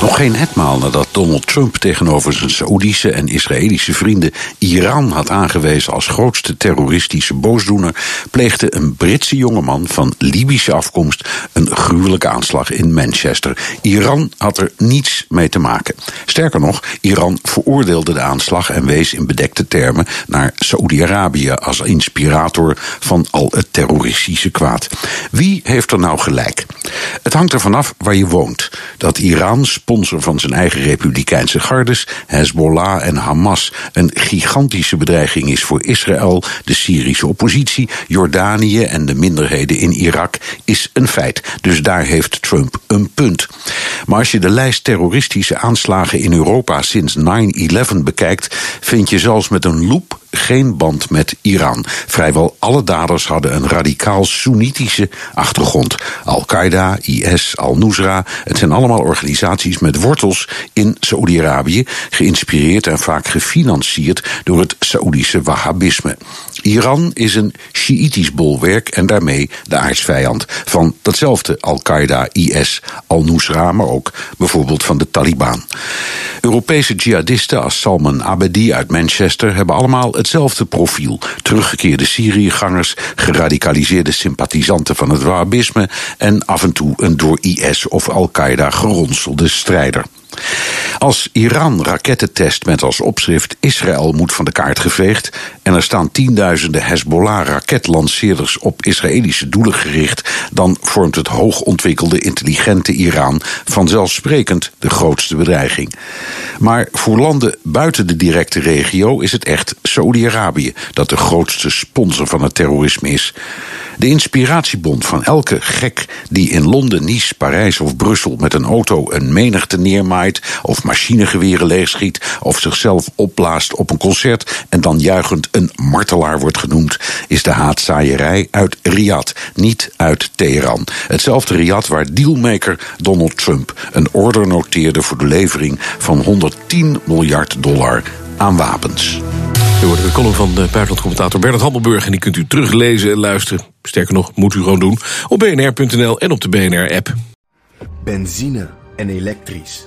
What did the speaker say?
Nog geen etmaal nadat Donald Trump tegenover zijn Saoedische en Israëlische vrienden Iran had aangewezen als grootste terroristische boosdoener, pleegde een Britse jongeman van Libische afkomst een gruwelijke aanslag in Manchester. Iran had er niets mee te maken. Sterker nog, Iran veroordeelde de aanslag en wees in bedekte termen naar Saoedi-Arabië als inspirator van al het terroristische kwaad. Wie heeft er nou gelijk? Het hangt er vanaf waar je woont. Dat Iran sponsor van zijn eigen republikeinse gardes, Hezbollah en Hamas, een gigantische bedreiging is voor Israël, de Syrische oppositie, Jordanië en de minderheden in Irak, is een feit. Dus daar heeft Trump een punt. Maar als je de lijst terroristische aanslagen in Europa sinds 9-11 bekijkt, vind je zelfs met een loep geen band met Iran. Vrijwel alle daders hadden een radicaal Soenitische achtergrond. Al-Qaeda, IS, Al-Nusra, het zijn allemaal organisaties met wortels in Saoedi-Arabië, geïnspireerd en vaak gefinancierd door het Saoedische Wahhabisme. Iran is een Sjiïtisch bolwerk en daarmee de aardsvijand van datzelfde Al-Qaeda, IS, Al-Nusra, maar ook bijvoorbeeld van de Taliban. Europese jihadisten als Salman Abedi uit Manchester hebben allemaal hetzelfde profiel. Teruggekeerde Syriëgangers, geradicaliseerde sympathisanten van het Wahhabisme en af en toe een door IS of Al-Qaeda geronselde strijder. Als Iran raketten test met als opschrift Israël moet van de kaart geveegd en er staan tienduizenden Hezbollah-raketlanceerders op Israëlische doelen gericht, dan vormt het hoogontwikkelde intelligente Iran vanzelfsprekend de grootste bedreiging. Maar voor landen buiten de directe regio is het echt Saoedi-Arabië dat de grootste sponsor van het terrorisme is. De inspiratiebond van elke gek die in Londen, Nice, Parijs of Brussel met een auto een menigte neermaait, of machinegeweren leegschiet, of zichzelf opblaast op een concert en dan juichend een martelaar wordt genoemd, is de haatzaaierij uit Riyadh, niet uit Teheran. Hetzelfde Riyadh waar dealmaker Donald Trump een order noteerde voor de levering van 110 miljard dollar aan wapens. U hoort de column van de buitenlandcommentator Bernard Hammelburg... en die kunt u teruglezen en luisteren. Sterker nog, moet u gewoon doen op bnr.nl en op de BNR-app. Benzine en elektrisch.